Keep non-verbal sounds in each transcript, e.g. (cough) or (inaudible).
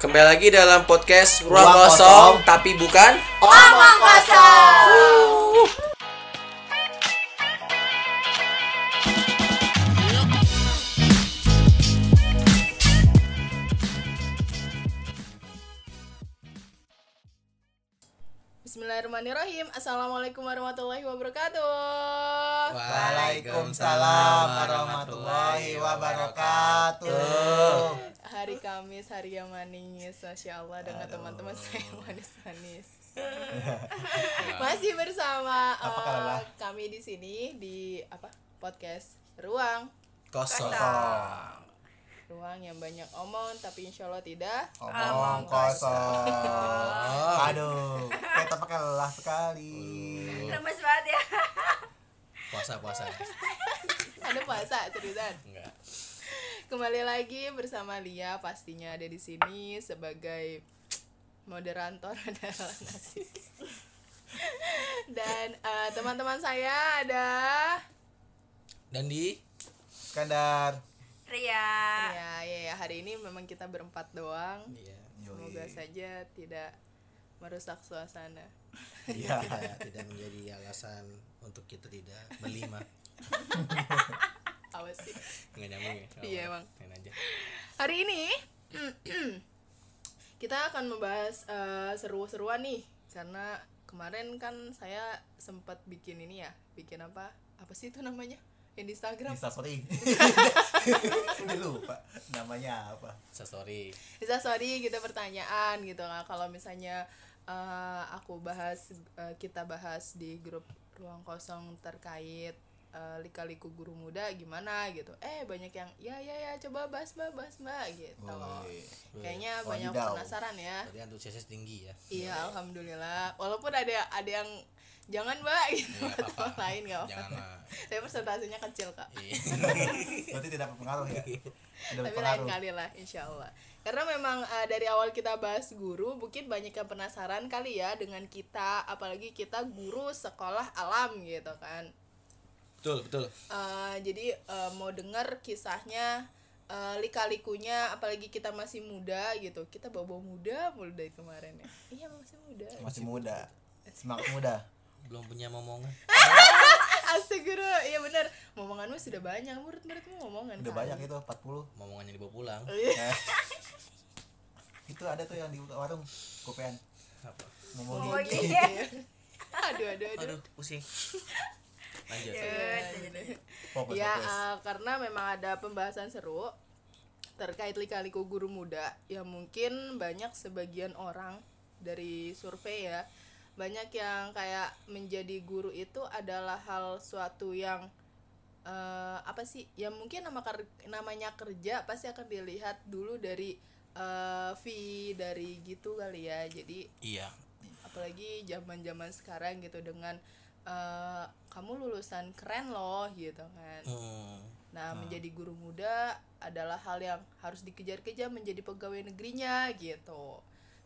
Kembali lagi dalam podcast Ruang Ruang Kosong, Kosong. tapi bukan Omong kosong. Bismillahirrahmanirrahim. Assalamualaikum warahmatullahi wabarakatuh. Waalaikumsalam warahmatullahi wabarakatuh. Hari Kamis, hari yang manis, masya Allah dengan teman-teman saya yang manis-manis. (laughs) Masih bersama kabar? kami di sini di apa podcast Ruang kosong. Ruang yang banyak omong tapi insya Allah tidak. Omong kosong. Aduh, kita pakai lelah sekali. Lemes banget ya. Puasa puasa. Ada puasa ceritanya. Kembali lagi bersama Lia pastinya ada di sini sebagai moderator (laughs) adalah nasi. Dan eh, teman-teman saya ada Dan di Skandar. Ria. ya ya ya hari ini memang kita berempat doang. Iya. Semoga saja tidak merusak suasana. Iya. Tidak, tidak menjadi alasan untuk kita tidak berlima. (laughs) Awas sih. Enggak nyambung ya. Nggak Iya. Main aja. Hari ini (clears throat) kita akan membahas eh, seru-seruan nih karena kemarin kan saya sempat bikin ini ya, bikin apa? Apa sih itu namanya? Yang di Instagram. Bisa sorry. Udah (laughs) lupa namanya apa. Bisa story. Bisa sorry kita pertanyaan gitu lah kalau misalnya eh, aku bahas eh, kita bahas di grup ruang kosong terkait eh, lika-liku guru muda gimana gitu. Eh banyak yang ya ya ya coba bahas mbak bahas mbak gitu. Woi. Kayaknya banyak Wadidaw. penasaran ya. Antusiasnya tinggi ya. Iya, alhamdulillah. Walaupun ada ada yang jangan mbak gitu, Iya, apa-apa. teman (laughs) lain nggak apa. Jangan lah. Tapi persentasenya kecil kak. Iya. (laughs) Berarti tidak berpengaruh ya. Tidak Tapi lain kali lah, insya Allah. Karena memang eh, dari awal kita bahas guru, mungkin banyak yang penasaran kali ya dengan kita, apalagi kita guru sekolah alam gitu kan. Betul, betul. Eh, jadi eh, mau denger kisahnya eh, lika-likunya apalagi kita masih muda gitu kita bawa muda mulu dari kemarin ya iya masih muda Masih muda. (laughs) Semangat muda. Belum punya momongan. (laughs) Astagfirullah, iya benar. Momonganmu sudah banyak, murid-muridmu momongan. Udah kali. banyak itu 40. Momongannya dibawa pulang. Iya. Eh. itu ada tuh yang di warung kopean. Apa? Ngomong Oh, gini. iya. aduh, aduh, aduh. Aduh, pusing. (laughs) Lanjut. Fokus, Ya, fokus. eh, karena memang ada pembahasan seru terkait lika-liku guru muda yang mungkin banyak sebagian orang dari survei ya banyak yang kayak menjadi guru itu adalah hal suatu yang eh, apa sih yang mungkin nama ker- namanya kerja pasti akan dilihat dulu dari eh, fee dari gitu kali ya jadi Iya. apalagi zaman zaman sekarang gitu dengan eh, kamu lulusan keren loh gitu kan. Hmm. nah menjadi guru muda adalah hal yang harus dikejar-kejar menjadi pegawai negerinya gitu.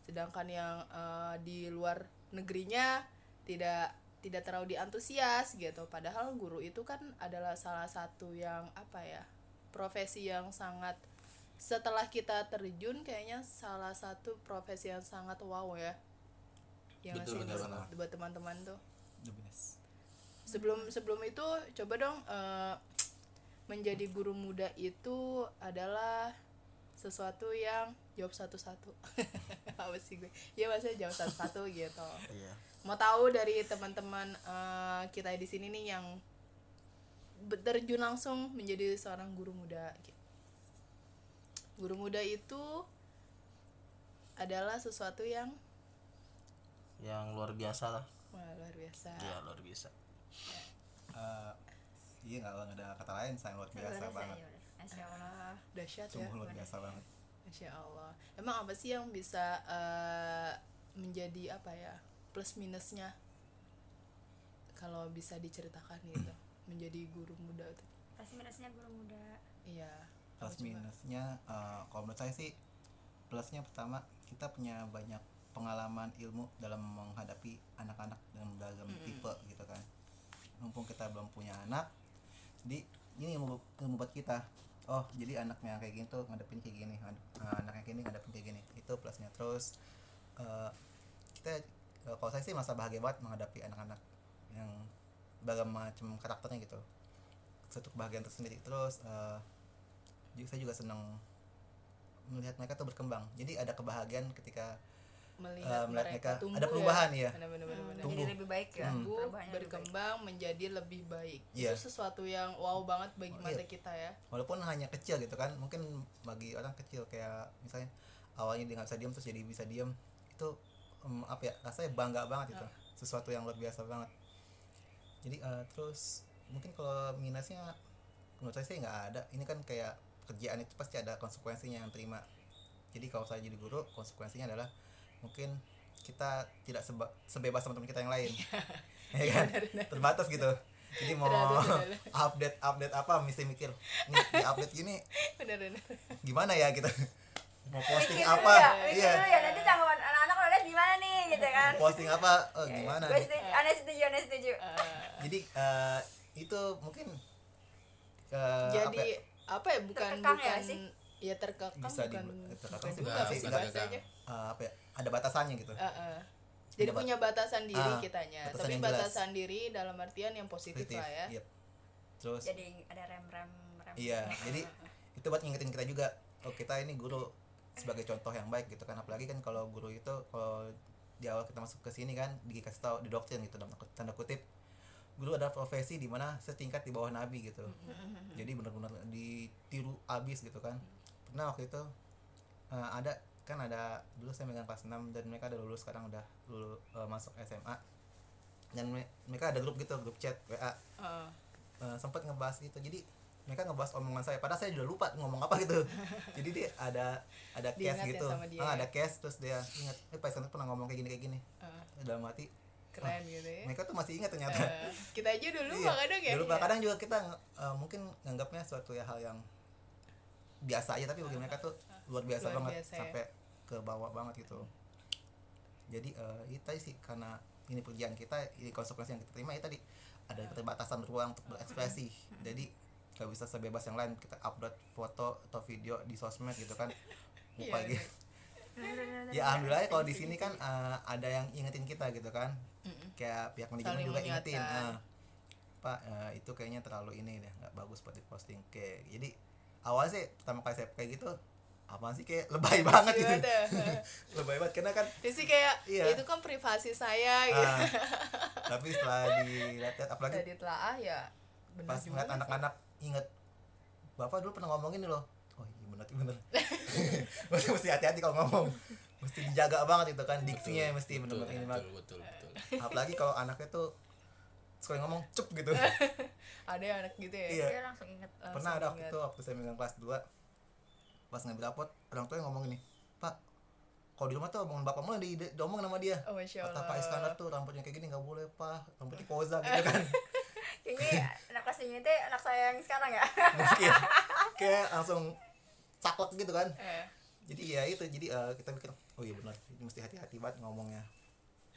Sedangkan yang eh, di luar negerinya tidak tidak terlalu diantusias gitu. Padahal guru itu kan adalah salah satu yang apa ya profesi yang sangat setelah kita terjun kayaknya salah satu profesi yang sangat wow ya. Yang Betul, betul, buat- buat teman-teman tuh Best. sebelum sebelum itu coba dong eh, menjadi guru muda itu adalah sesuatu yang jawab satu-satu (laughs) apa sih gue ya maksudnya jawab satu-satu (laughs) gitu Iya. mau tahu dari teman-teman eh, kita di sini nih yang terjun langsung menjadi seorang guru muda gitu. guru muda itu adalah sesuatu yang Yang luar biasa lah. Wah, luar biasa Iya, luar biasa. Eh, iya nggak ada kata lain saya luar biasa banget Masya Allah. ah dahsyat ya sungguh luar biasa banget Masya Allah. Emang apa sih yang bisa eh, menjadi apa ya plus minusnya kalau bisa diceritakan gitu menjadi guru muda tuh? Pasti minusnya guru muda. Iya. plus minusnya eh, kalau menurut saya sih plusnya pertama kita punya banyak pengalaman ilmu dalam menghadapi anak-anak dengan beragam tipe gitu kan. Mumpung kita belum punya anak jadi ini yang membu- yang membuat kita oh jadi anaknya kayak gini tuh ngadepin kayak gini eh, anaknya kayak gini ngadepin kayak gini. Terus eh, kita eh, kalau saya sih merasa bahagia banget menghadapi anak-anak yang beragam macam karakternya gitu. Satu kebahagiaan tersendiri. Terus juga saya juga senang melihat mereka tuh berkembang. Jadi ada kebahagiaan ketika melihat, Eh, melihat mereka, mereka tumbuh ada perubahan, ya iya. benar-benar benar. jadi Tumbuh. lebih baik ya Hmm. tumbuh berkembang menjadi lebih baik Iya. itu sesuatu yang wow banget bagi Oh, mata iya. kita ya walaupun hanya kecil gitu kan mungkin bagi orang kecil kayak misalnya awalnya dia nggak bisa diam terus jadi bisa diam itu em, apa ya rasanya bangga banget itu sesuatu yang luar biasa banget jadi eh, terus mungkin kalau minusnya menurut saya sih nggak ada ini kan kayak kerjaan itu pasti ada konsekuensinya yang terima jadi kalau saya jadi guru konsekuensinya adalah mungkin kita tidak seba- sebebas teman-teman kita yang lain. (laughs) Ya kan? Terbatas gitu. Jadi mau Benar, benar. (laughs) update update apa mesti mikir nih di update gini benar-benar gimana ya? Kita (laughs) mau posting mikir apa? dulu ya mikir iya. dulu ya nanti tanggapan anak-anak lo lihat gimana nih gitu kan. Mau posting apa? Oh, gimana gue nih? setuju aneh setuju aneh setuju. Jadi eh, itu mungkin eh, jadi apa ya, apa ya bukan ya bukan sih? ya terkekang Bisa di- bukan terkekang bukan sih juga bukan sih sih, bahasanya terkekang. eh, apa ya ada batasannya gitu. Uh, uh. jadi Ada bat- punya batasan diri Ah, kitanya. batasan tapi jelas. batasan diri dalam artian yang positif, Positif, lah ya. iya. terus jadi ada rem rem rem iya jadi (laughs) itu buat ngingetin kita juga oh kita ini guru sebagai contoh yang baik gitu kan. Apalagi kan kalau guru itu kalau di awal kita masuk ke sini kan dikasih tahu di doktrin gitu dalam tanda kutip guru adalah profesi di mana setingkat di bawah nabi gitu. Jadi benar-benar ditiru abis gitu kan. Pernah waktu itu eh, ada kan ada dulu saya megang kelas 6 dan mereka udah lulus sekarang udah lulu, eh, masuk SMA dan me- mereka ada grup gitu grup chat WA Uh, Eh, sempat ngebahas gitu. Jadi mereka ngebahas omongan saya. Padahal saya udah lupa ngomong apa gitu. (laughs) Jadi dia ada ada case ya gitu. ah, ya? ada case terus dia ingat eh Pak Iskandar pernah ngomong kayak gini kayak gini. Uh, dalam hati keren gitu ya. mereka tuh masih ingat ternyata. Uh, kita aja dulu Iya, lupa kadang ya. dulu Pak. kadang juga kita eh, mungkin nganggapnya suatu ya hal yang biasa aja tapi bagi mereka tuh luar biasa Luar banget biasa. ya. sampai ke bawah banget gitu. Jadi eh, itu sih karena ini pekerjaan kita ini konsekuensi yang kita terima ya tadi. Ada keterbatasan ruang untuk berekspresi. Jadi nggak bisa sebebas yang lain kita upload foto atau video di sosmed gitu kan. (laughs) Lupa Iya, gitu. ya alhamdulillah kalau di sini kan eh, ada yang ingetin kita gitu kan. Kayak pihak manajemen juga ingetin. ah, pak eh, itu kayaknya terlalu ini deh nggak bagus buat diposting. Kayak jadi awal sih pertama kali saya kayak gitu apaan sih kayak lebay banget gitu (laughs) lebay banget karena kan Dia sih kayak Iya. "Ya itu kan privasi saya gitu. ah, (laughs) tapi setelah dilihat apalagi Jadi telah ya benar pas ngeliat sih. anak-anak inget bapak dulu pernah ngomong ini loh oh iya bener bener (laughs) mesti mesti hati-hati kalau ngomong mesti dijaga banget itu kan diksinya mesti betul, bener-bener ini banget betul, betul, betul. apalagi kalau anaknya tuh sekali ngomong cup gitu Ada yang anak gitu ya. Iya. dia langsung inget Langsung pernah ada waktu itu waktu saya megang kelas 2 pas ngambil rapot orang tua yang ngomong ini pak kalau di rumah tuh omongan bapak mulai di, di, diomong nama dia. Oh, kata. Pak Iskandar tuh rambutnya kayak gini nggak boleh pak. Rambutnya koza gitu kan. (laughs) Kayaknya anak kelas ini teh anak saya yang sekarang ya? (laughs) Mungkin. Kayak langsung caklek gitu kan. Eh, jadi ya itu jadi eh, kita mikir oh iya benar ini mesti hati-hati banget ngomongnya.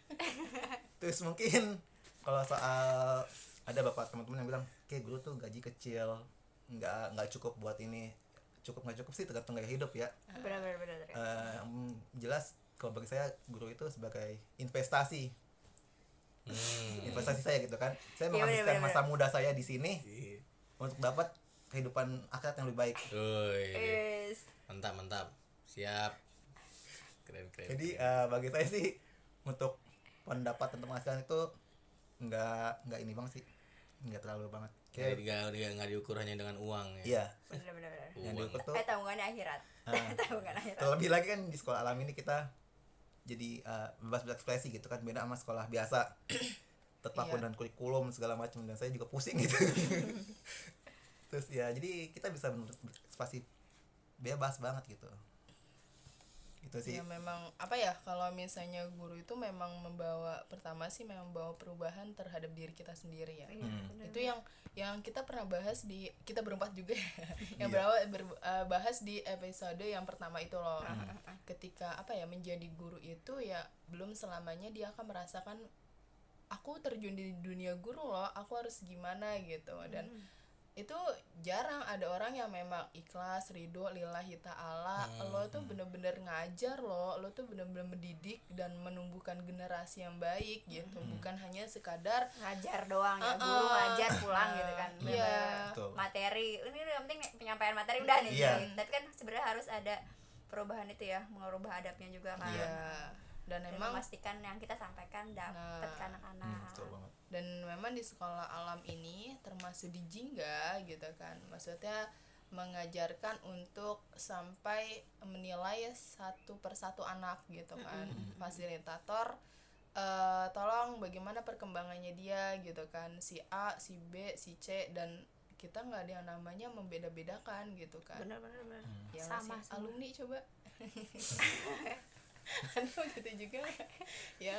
(laughs) Terus mungkin kalau soal ada bapak teman-teman yang bilang kayak guru tuh gaji kecil nggak nggak cukup buat ini cukup nggak cukup sih tergantung gaya hidup ya. Benar benar benar Eh, mm, jelas kalau bagi saya guru itu sebagai investasi. Hmm. investasi saya gitu kan. Saya Iya, menghabiskan bener, masa muda saya di sini Iya. untuk dapat kehidupan akhirat yang lebih baik. Woi, Yes. mantap mantap. Siap. Keren keren jadi eh, bagi saya sih untuk pendapat tentang penghasilan itu nggak nggak ini banget sih. Nggak terlalu banget Kayak kayak nggak nggak diukur hanya dengan uang ya. Iya. Benar benar benar yang Uang. diukur tuh eh tabungannya akhirat. Ah. (laughs) tabungan akhirat. Terlebih lagi kan di sekolah alam ini kita jadi eh, bebas berekspresi gitu kan. Beda sama sekolah biasa. (clears throat) Terpaku Iya. dan kurikulum segala macam dan saya juga pusing gitu. (laughs) Terus ya jadi kita bisa berekspresi bebas banget gitu itu sih. Ya memang apa ya kalau misalnya guru itu memang membawa pertama sih memang membawa perubahan terhadap diri kita sendiri ya. Iya, Hmm. itu yang yang kita pernah bahas di kita berempat juga ya. (laughs) Yang Iya. berawal ber- eh, bahas di episode yang pertama itu loh. Hmm. ketika apa ya menjadi guru itu ya belum selamanya dia akan merasakan aku terjun di dunia guru loh aku harus gimana gitu. Dan itu jarang ada orang yang memang ikhlas ridho lillahi ta'ala Hmm, lo tuh bener-bener ngajar lo lo tuh bener-bener mendidik dan menumbuhkan generasi yang baik gitu Hmm. bukan hanya sekadar ngajar doang ya Uh-uh. guru ngajar pulang gitu kan Iya. Bener-bener Betul. materi ini yang penting penyampaian materi udah nih Iya. gitu. tapi kan sebenarnya harus ada perubahan itu ya mengubah adabnya juga kan ya dan dan memang memastikan yang kita sampaikan dapat Nah. ke anak-anak. banget. Dan memang di sekolah alam ini termasuk di Jingga gitu kan maksudnya mengajarkan untuk sampai menilai satu persatu anak gitu kan fasilitator eh, tolong bagaimana perkembangannya dia gitu kan si A si B si C dan kita nggak ada yang namanya membeda-bedakan gitu kan. Bener bener bener ya sama semua. alumni coba (laughs) (laughs) Aduh gitu juga (laughs) ya? Iya.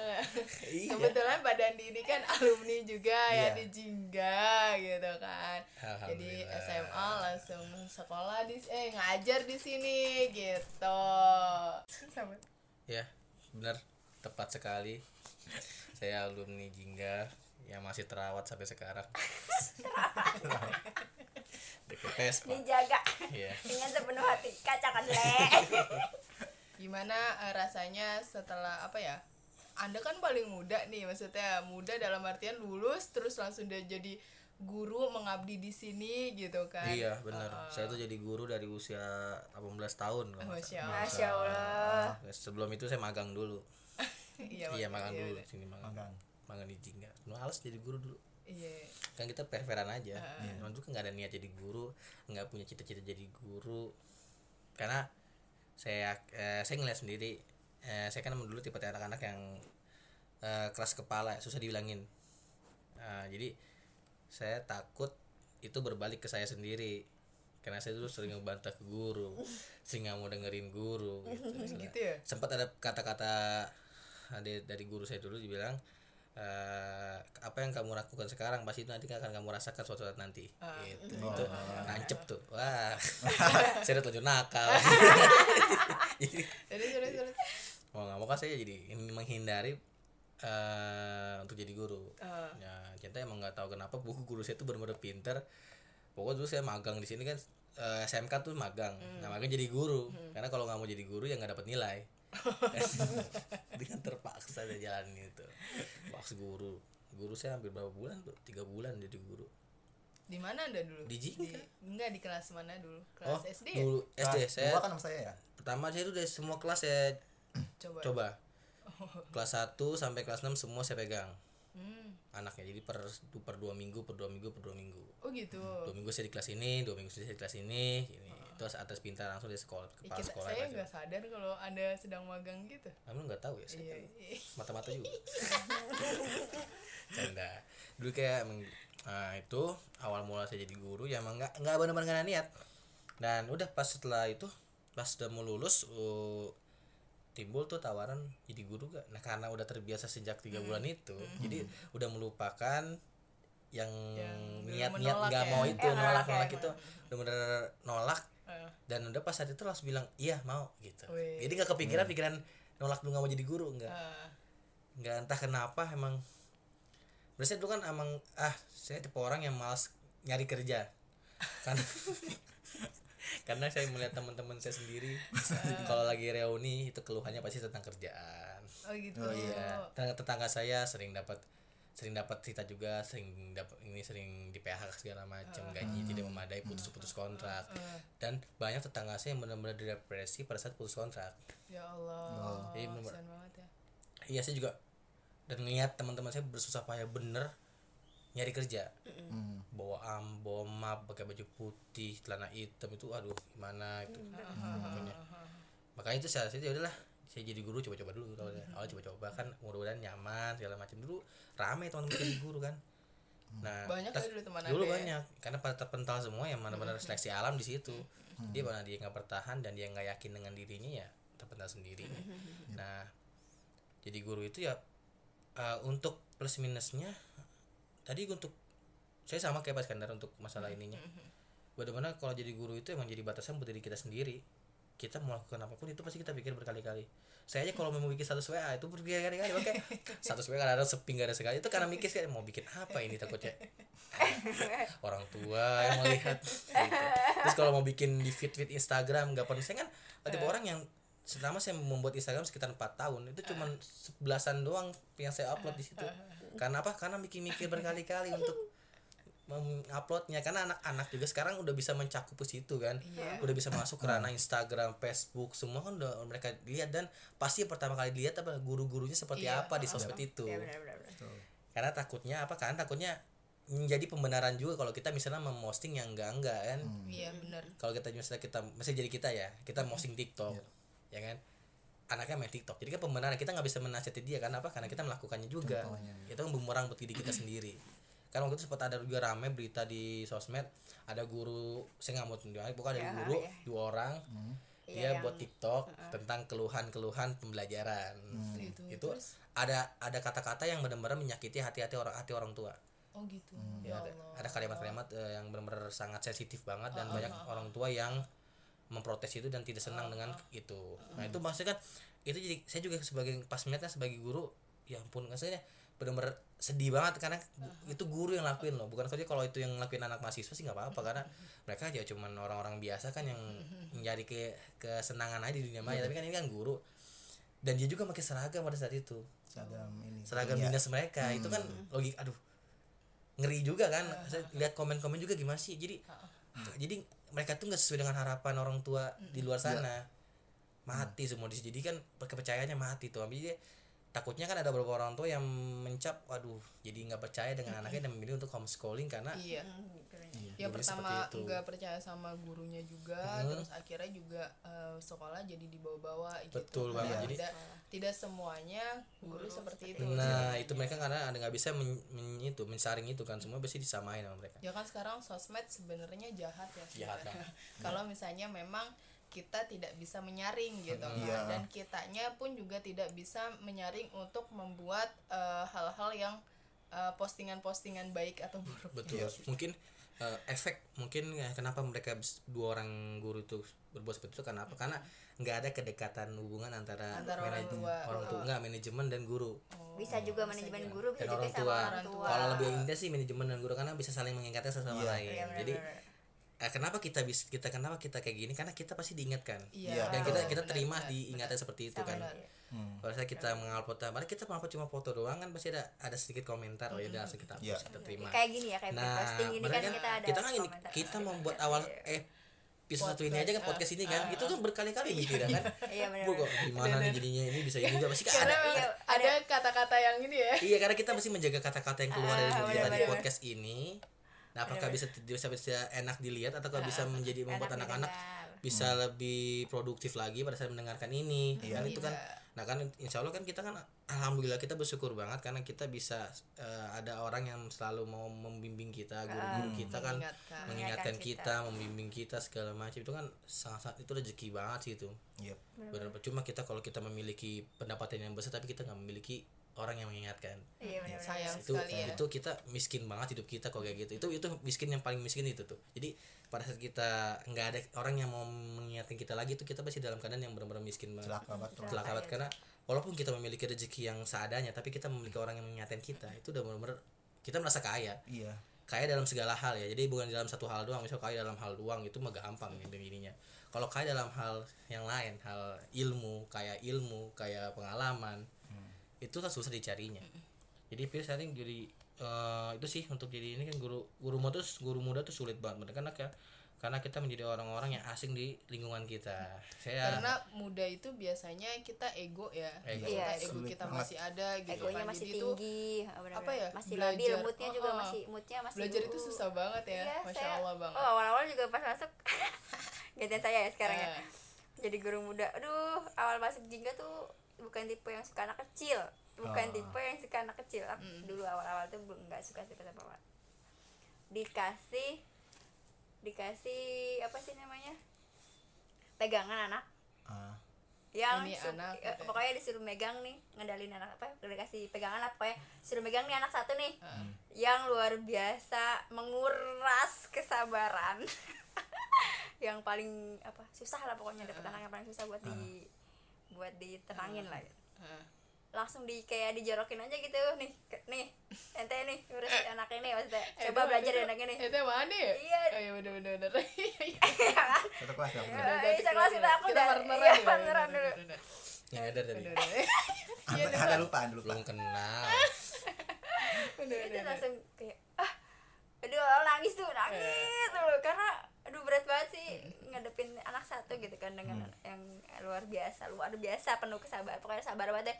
kebetulan Pak Dandi ini kan alumni juga ya Iya. di Jingga gitu kan jadi. SMA langsung sekolah di eh ngajar di sini gitu Sama. ya benar tepat sekali saya alumni Jingga yang masih terawat sampai sekarang (laughs) deket Vespa dijaga Iya. dengan sepenuh hati kaca le gimana eh, rasanya setelah apa ya anda kan paling muda nih maksudnya muda dalam artian lulus terus langsung dia jadi guru mengabdi di sini gitu kan? Iya benar saya tuh jadi guru dari usia 18 tahun kalau nggak Masya salah. Allah. masya allah. Sebelum itu saya magang dulu. (laughs) Iya iya magang Iya, dulu. iya. sini magang. Magang. Magang di Jingga. Males jadi guru dulu. Iya. Kan kita perveran aja. Emang dulu kan nggak ada niat jadi guru nggak punya cita-cita jadi guru. Karena saya eh, saya ngeliat sendiri eh, saya kan dulu tipe anak-anak yang eh, keras kepala susah dibilangin. Nah, jadi saya takut itu berbalik ke saya sendiri. Karena saya dulu sering ngebantah ke guru sering nggak mau dengerin guru gitu, (laughs) gitu ya? Sempat ada kata-kata ada dari guru saya dulu dibilang eh, apa yang kamu lakukan sekarang pasti itu nanti akan kamu rasakan suatu saat nanti. Gitu. Itu nancep tuh. Wah. (laughs) Saya udah tunjuk nakal. (laughs) Jadi mau nggak mau kan saya jadi menghindari eh untuk jadi guru. Ah. ya kita emang nggak tahu kenapa buku guru saya tuh benar-benar pinter. Pokoknya dulu saya magang di sini kan eh, SMK tuh magang. Hmm. nah magang jadi guru. Karena kalau nggak mau jadi guru ya nggak dapat nilai (laughs) dengan terpaksa saya jalan itu. Paksa guru guru saya hampir berapa bulan tuh? Tiga bulan jadi guru. Di mana anda dulu? Di Jingga. enggak di kelas mana dulu? Oh kelas SD ya? dulu SD Kelas saya dua kan sama saya ya? Pertama saya tuh dari semua kelas saya (clears throat) coba. coba. Kelas 1 sampai kelas 6 semua saya pegang. Hmm. anaknya jadi per per dua minggu per dua minggu per dua minggu. Oh gitu. Dua minggu saya di kelas ini dua minggu saya di kelas ini ini terus atas pintar langsung di sekolah Ih, kepala kita, sekolah saya nggak sadar kalau anda sedang magang gitu. Kamu nggak tahu ya? Saya iya. mata-mata juga. Canda. Dulu kayak nah, itu awal mula saya jadi guru ya emang nggak nggak benar-benar nggak ada niat. Dan udah pas setelah itu pas udah mau lulus uh, timbul tuh tawaran jadi guru gak nah karena udah terbiasa sejak tiga bulan itu jadi udah melupakan yang niat-niat nggak ya. mau itu Eh, nolak nolak ya. nolak itu bener-bener nolak Dan udah pas saat itu langsung bilang iya mau gitu. Wih. jadi nggak kepikiran pikiran nolak dulu nggak mau jadi guru nggak. Eh, nggak entah kenapa emang. Berarti dulu kan emang ah saya tipe orang yang malas nyari kerja. (laughs) Karena (laughs) karena saya melihat teman-teman saya sendiri kalau lagi reuni itu keluhannya pasti tentang kerjaan. Oh gitu. Oh, ya tetangga, tetangga saya sering dapat sering dapat cerita juga sering dapat ini sering di PHK segala macam gaji tidak memadai putus-putus kontrak. Dan banyak tetangga saya yang benar-benar depresi pada saat putus kontrak. Ya Allah Iya, bener. kasihan banget ya. Iya saya juga dan ngeliat teman-teman saya bersusah payah bener nyari kerja. Hmm. bawa am bawa map pakai baju putih celana hitam itu aduh gimana itu? Pokoknya. Makanya itu saya saya udahlah saya jadi guru coba-coba dulu kalau awal coba-coba kan mudah-mudahan nyaman segala macam. Dulu rame teman-teman jadi guru kan. Nah Banyak tas- dulu teman dulu Anda ya? banyak. Karena pada terpental semua yang mana-mana seleksi alam di situ. Dia mana dia nggak bertahan dan dia nggak yakin dengan dirinya ya terpental sendiri. Nah jadi guru itu ya eh, untuk plus minusnya tadi untuk saya sama kayak Pak Iskandar untuk masalah ininya. Bagaimana kalau jadi guru itu emang jadi batasan buat diri kita sendiri kita melakukan apa pun itu pasti kita pikir berkali-kali. Saya aja kalau mau bikin status WA itu berkali-kali. Oke (laughs) status WA kadang seping gak ada sekali. Itu karena mikir sih mau bikin apa ini takutnya? (laughs) Orang tua yang melihat (laughs) gitu. terus kalau mau bikin di feed feed Instagram nggak perlu. Saya kan tipe orang yang selama saya membuat Instagram sekitar empat tahun itu cuma sebelasan doang yang saya upload di situ. Karena apa? Karena mikir-mikir berkali-kali untuk menguploadnya karena anak-anak juga sekarang udah bisa mencakup ke situ kan? Iya. udah bisa masuk ke ranah Instagram Facebook semua kan udah mereka lihat dan pasti yang pertama kali dilihat apa guru-gurunya seperti Iya. apa di sosmed itu. Iya benar benar. benar. Tuh. karena takutnya apa kan? Takutnya menjadi pembenaran juga kalau kita misalnya memposting yang enggak enggak kan? Iya benar. Kalau kita misalnya kita masih jadi kita ya kita posting TikTok ya kan? Anaknya main TikTok jadi kan pembenaran kita nggak bisa menasihati dia kan? Apa? Karena kita melakukannya juga. Contohnya. itu kan bumerang buat diri kita sendiri kan waktu itu sempat ada juga rame berita di sosmed ada guru saya nggak mau tunjuk bukan ada Ya, guru ya. dua orang Iya, dia yang- buat TikTok tentang keluhan-keluhan pembelajaran. Gitu. itu Terus? ada ada kata-kata yang benar-benar menyakiti hati-hati orang hati orang tua. Oh gitu. Ya ya ada, ada kalimat-kalimat eh, yang benar-benar sangat sensitif banget Oh, dan banyak orang tua yang memprotes itu dan tidak senang dengan itu. Nah itu maksudnya kan itu jadi saya juga sebagai pas melihatnya sebagai guru ya ampun maksudnya benar-benar sedih banget karena itu guru yang lakuin loh. Bukan saja kalau itu yang lakuin anak mahasiswa sih nggak apa-apa karena (laughs) mereka aja cuman orang-orang biasa kan yang (laughs) mencari ke kesenangan aja di dunia maya. Tapi kan ini kan guru. Dan dia juga pakai seragam pada saat itu. Seragam ini. Seragam Iya. dinas mereka. Itu kan logik aduh ngeri juga kan. Saya lihat komen-komen juga gimana sih? Jadi (clears throat) jadi mereka tuh nggak sesuai dengan harapan orang tua di luar sana. Mati semua di jadi kan kepercayaannya mati tuh. Jadi takutnya kan ada beberapa orang tua yang mencap waduh jadi nggak percaya dengan anaknya dan memilih untuk homeschooling karena iya. Hmm, keren. yang Jadi pertama seperti itu. nggak percaya sama gurunya juga Hmm. terus akhirnya juga eh, sekolah jadi dibawa-bawa gitu. Betul banget, jadi- tidak tidak semuanya guru, seperti itu. nah itu mereka karena ada nggak bisa men, men- itu mensaring itu kan semua pasti disamain sama mereka. Ya kan sekarang sosmed sebenarnya jahat ya. Jahat (laughs) kalau misalnya memang kita tidak bisa menyaring gitu kan. Iya. dan kitanya pun juga tidak bisa menyaring untuk membuat eh, hal-hal yang eh, postingan-postingan baik atau buruk. Betul. Mungkin eh, efek mungkin ya, kenapa mereka dua orang guru itu berbuat seperti itu? Karena apa? Karena nggak ada kedekatan hubungan antara, Antara orang manaj- tua. orang tua. nggak manajemen dan guru. Bisa juga manajemen guru bisa dan juga orang sama tua. orang tua. kalau lebih intens sih manajemen dan guru karena bisa saling mengingatkan satu sama Iya. lain. Iya, benar, jadi benar. Eh, kenapa kita bisa kita kenapa kita kayak gini? Karena kita pasti diingatkan. Iya, dan kita benar, kita benar, terima benar, diingatkan seperti itu kan. benar. Hmm. kalau saya kita mengupload padahal kita mengupload cuma foto doang kan pasti ada ada sedikit komentar. Oh ya udah langsung kita hapus Iya. kita terima. Kayak gini ya kayak nah posting ini bener kan kan? kita ada kita kan ini kita membuat awal eh episode satu ini aja kan podcast ini kan. Itu kan berkali-kali mikir kan. Iya benar Bu kok gimana nih jadinya ini bisa ini juga pasti kan ada. Iya, ada kata-kata yang ini ya. Iya karena kita mesti menjaga kata-kata yang keluar dari Ah, mulut kita di podcast ini nah apakah bisa bisa bisa enak dilihat atau bisa menjadi membuat anak-anak bisa lebih produktif lagi pada saat mendengarkan ini? Iya. kan itu kan nah kan insya Allah kan kita kan alhamdulillah kita bersyukur banget karena kita bisa eh, ada orang yang selalu mau membimbing kita guru-guru kita kan mengingatkan. mengingatkan Mengingatkan kita, membimbing kita segala macam. Itu kan sangat-sangat itu rezeki banget sih itu. Yep. benar cuma kita kalau kita memiliki pendapatan yang besar tapi kita nggak memiliki orang yang mengingatkan. Iya benar sayang itu sekali ya. itu kita miskin banget hidup kita kok kayak gitu. Itu itu miskin yang paling miskin itu tuh. Jadi pada saat kita nggak ada orang yang mau mengingatkan kita lagi itu kita pasti dalam keadaan yang benar-benar miskin banget. Celaka banget celaka banget. Karena walaupun kita memiliki rezeki yang seadanya tapi kita memiliki orang yang mengingatkan kita itu udah benar-benar kita merasa kaya. Iya. Kaya dalam segala hal ya. Jadi bukan dalam satu hal doang. Misal kaya dalam hal doang itu mah gampang gitu ininya kalau kaya dalam hal yang lain hal ilmu kayak ilmu kayak pengalaman itu kan susah dicarinya jadi pilih sering jadi eh, itu sih untuk jadi ini kan guru guru muda tuh guru muda tuh sulit banget bener karena kayak- karena kita menjadi orang-orang yang asing di lingkungan kita saya karena muda itu biasanya kita ego ya Ego. Kita Iya, ego kita banget. masih ada gitu egonya kan. masih Jadi itu tinggi benar-benar. apa ya, masih belajar. labil moodnya juga Oh, oh. masih moodnya masih belajar itu uh, susah banget ya Iya, masya saya- allah banget oh awal-awal juga pas masuk (laughs) gantian saya ya sekarang ya Eh. jadi guru muda aduh awal masuk jingga tuh bukan tipe yang suka anak kecil. Bukan Oh. tipe yang suka anak kecil. Aku dulu awal-awal tuh belum nggak suka suka sama awal dikasih dikasih apa sih namanya? Pegangan anak. Ah, yang Ini su- anak, eh, pokoknya disuruh megang nih ngendalin anak apa dikasih pegangan apa ya suruh megang nih anak satu nih. Yang luar biasa menguras kesabaran. (laughs) Yang paling apa susah lah pokoknya dapet anak yang paling susah buat di buat ditenangin lah gitu. Heeh. langsung di kayak dijorokin aja gitu nih ke- nih ente nih urus anak ini maksudnya. Eh, coba belajar dari anak ini. Itu mana ya? Iya. Oh iya bener bener bener. (laughs) (laughs) satu kelas ya Udah, Eh, udah, bisa kelas kita aku kita udah. partneran iya ya, partneran dulu. yang ada tadi. Iya, ada, lupa ada lupa. Belum kenal. (laughs) Itu langsung kayak ah aduh orang nangis tuh nangis tuh karena aduh berat banget sih ngadepin anak satu gitu kan dengan yang luar biasa luar biasa penuh kesabaran. Pokoknya sabar banget deh.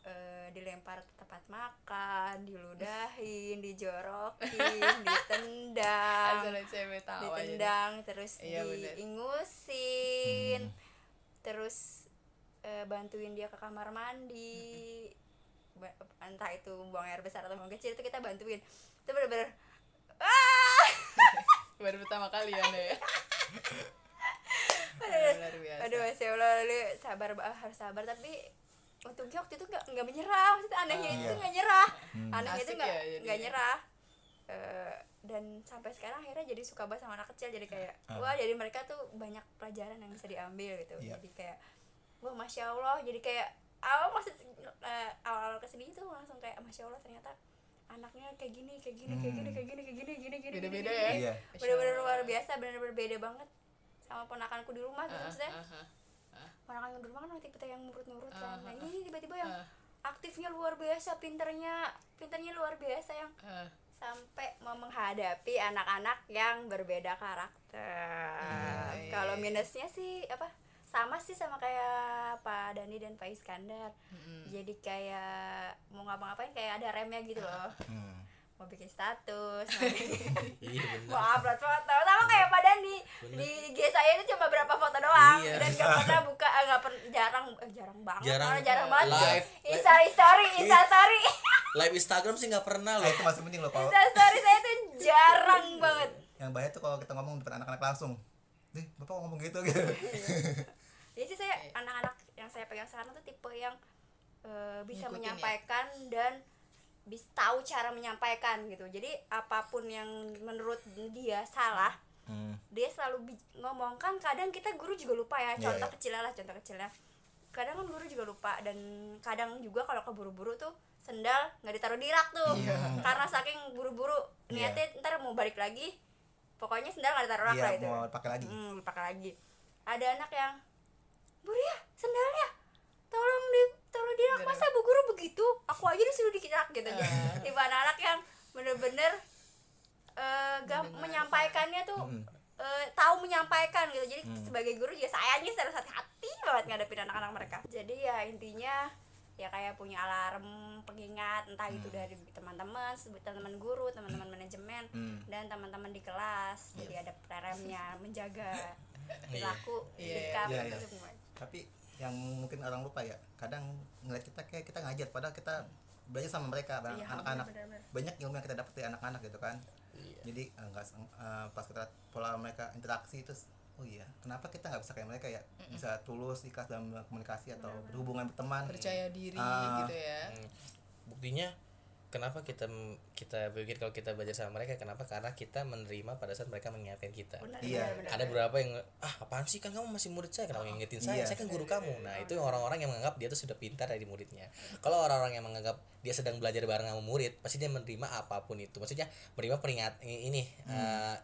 Eh, dilempar ke tempat makan diludahin (laughs) dijorokin ditendang ditendang terus Iya, diingusin terus eh, bantuin dia ke kamar mandi. Entah itu buang air besar atau buang kecil itu kita bantuin. Itu bener-bener ah Baru pertama kali ya, Nek. (laughs) aduh, Luar biasa. aduh masya allah lu sabar ba- harus sabar tapi untungnya waktu itu nggak nggak menyerah maksudnya anehnya itu Iya. nggak nyerah anehnya itu nggak ya nggak nyerah Eh, dan sampai sekarang akhirnya jadi suka banget sama anak kecil jadi kayak Ah. wah jadi mereka tuh banyak pelajaran yang bisa diambil gitu Iya. jadi kayak wah masya allah jadi kayak awal maksud eh, awal-awal ke sini tuh langsung kayak masya allah ternyata anaknya kayak gini kayak gini kayak gini kayak gini kayak gini gini gini Beda-beda gini, ya. gini. Iya. bener-bener luar biasa bener-bener beda banget sama ponakanku di rumah gitu Ah, maksudnya ah, ah. ponakan di rumah kan tipe yang nurut-nurut kan Ah, nah ah, ini tiba-tiba yang ah. aktifnya luar biasa pinternya pinternya luar biasa yang Ah, sampai mau menghadapi anak-anak yang berbeda karakter. Iya, Kalau iya. minusnya sih apa? Sama sih sama kayak Pak Dani dan Pak Iskandar. mm-mm. Jadi kayak mau ngapa-ngapain kayak ada remnya gitu loh. Hmm. Mau bikin status, (laughs) iya benar mau upload foto. Sama kayak Pak Dani. Di IG saya itu cuma berapa foto doang Iya. dan gak pernah buka eh, nggak pernah jarang eh, jarang banget Jarang, malah jarang banget live. Insta story Insta story (laughs) live Instagram sih nggak pernah Nah, loh itu masih penting loh kalau Insta story saya tuh jarang banget yang bahaya tuh kalau kita ngomong depan anak-anak langsung Dih, bapak kok ngomong gitu gitu (laughs) Jadi sih saya anak-anak yang saya pegang sekarang tuh tipe yang eh, bisa Ngikutin ya? menyampaikan dan bisa tahu cara menyampaikan gitu. Jadi apa pun yang menurut dia salah, Hmm. dia selalu ngomong kan kadang kita guru juga lupa ya. Iya, Contoh iya. kecilnya lah, contoh kecilnya. Kadang kan guru juga lupa dan kadang juga kalau keburu-buru tuh sendal nggak ditaruh di rak tuh. Iya. Karena saking buru-buru Iya. niatnya ntar mau balik lagi. Pokoknya sendal nggak ditaruh rak Iya, lah itu. mau pakai lagi. Hmm, dipakai lagi. Ada anak yang Bu Ria, sendalnya tolong di tolong di rak masa bu guru begitu aku aja disuruh dikirak gitu Ah. aja tipe anak-anak yang bener-bener eh, gam- Mendengar. menyampaikannya tuh Mm-mm. eh, tahu menyampaikan gitu jadi Hmm. sebagai guru juga sayangnya harus hati-hati banget ngadepin anak-anak mereka jadi ya intinya ya kayak punya alarm pengingat entah itu Hmm. dari teman-teman sebut teman-teman guru teman-teman manajemen Hmm. dan teman-teman di kelas jadi ada remnya menjaga (laughs) perilaku Iya. sikap Iya, itu iya. semua tapi yang mungkin orang lupa ya kadang ngeliat kita kayak kita ngajar padahal kita belajar sama mereka Iya, anak-anak bener-bener. banyak ilmu yang kita dapat dari anak-anak gitu kan Iya. jadi eh, nggak seng- eh, pas kita pola mereka interaksi itu oh iya kenapa kita nggak bisa kayak mereka ya bisa tulus ikhlas dalam komunikasi atau berhubungan berteman percaya diri Ah. gitu ya Hmm. buktinya kenapa kita kita pikir kalau kita belajar sama mereka? Kenapa? Karena kita menerima pada saat mereka mengingatkan kita. Benar, Iya. benar, benar, ada beberapa yang ah apaan sih? Kan kamu masih murid saya. Kenapa ngingetin saya? Iya. saya kan guru kamu. Nah itu yang orang-orang yang menganggap dia tuh sudah pintar dari muridnya. Kalau orang-orang yang menganggap dia sedang belajar bareng sama murid pasti dia menerima apa pun itu. Maksudnya menerima peringat ini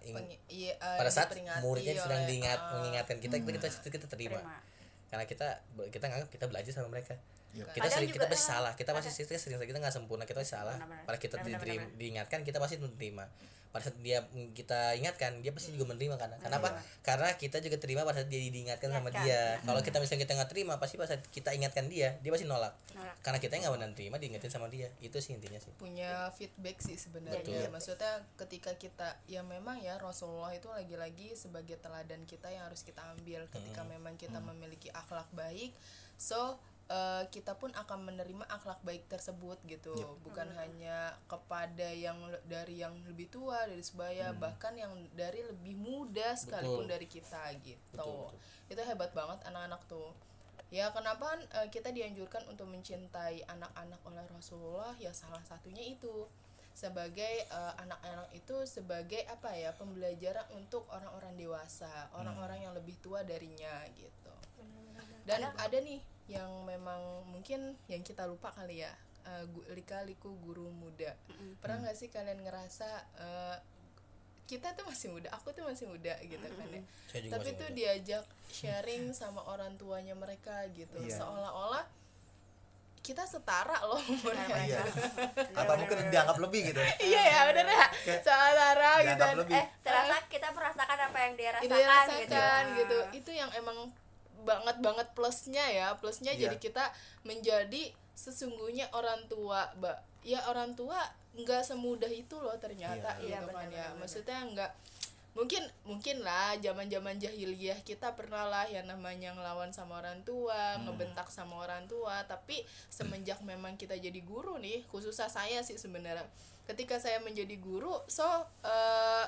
ing- Peng- iya, eh, pada saat muridnya sedang diingat ah, mengingatkan kita itu kita itu kita terima. Terima. karena kita kita nganggap kita belajar sama mereka. Iya. Kita Kadang sering kita pasti eh, salah. Kita pasti kadang- kita sering kita nggak sempurna kita pasti salah. Pada kita Benar-benar, diterima- benar-benar. diingatkan kita pasti menerima. Pada saat dia kita ingatkan dia pasti juga menerima karena kenapa? Iya. karena kita juga terima pada saat dia diingatkan sama dia. Kalau kita misalnya kita nggak terima pasti pada saat kita ingatkan dia dia pasti nolak. Nolak. karena kita nggak benar terima diingetin sama dia. Itu sih intinya sih. Punya feedback sih sebenarnya. Betul. maksudnya ketika kita ya memang ya Rasulullah itu lagi-lagi sebagai teladan kita yang harus kita ambil. Ketika memang kita memiliki akhlak baik so eh, kita pun akan menerima akhlak baik tersebut gitu. Bukan hanya kepada yang dari yang lebih tua dari sebaya bahkan yang dari lebih muda sekalipun Betul. dari kita gitu. Betul, itu hebat banget anak-anak tuh. Ya kenapa eh, kita dianjurkan untuk mencintai anak-anak oleh Rasulullah? Ya salah satunya itu. Sebagai eh, anak-anak itu sebagai apa ya pembelajaran untuk orang-orang dewasa orang-orang yang lebih tua darinya gitu. Dan ada nih yang memang mungkin yang kita lupa kali ya eh, gu- lika-liku guru muda. Pernah nggak sih kalian ngerasa eh, kita tuh masih muda aku tuh masih muda gitu kan ya? Tapi tuh muda. diajak (laughs) sharing sama orang tuanya mereka gitu. Iya. seolah-olah kita setara loh umurnya. (laughs) iya. Atau mungkin dianggap lebih gitu. Iya ya bener ya. Setara gitu. lebih. Eh terasa kita merasakan apa yang dia rasakan, rasakan gitu. Gitu. itu yang emang banget banget plusnya ya plusnya Iya. jadi kita menjadi sesungguhnya orang tua mbak ya orang tua nggak semudah itu loh ternyata Iya. gitu kan benar, ya maksudnya nggak mungkin mungkin lah zaman zaman jahiliyah kita pernah lah yang namanya ngelawan sama orang tua Hmm. ngebentak sama orang tua tapi semenjak memang kita jadi guru nih khususnya saya sih sebenarnya ketika saya menjadi guru so eh,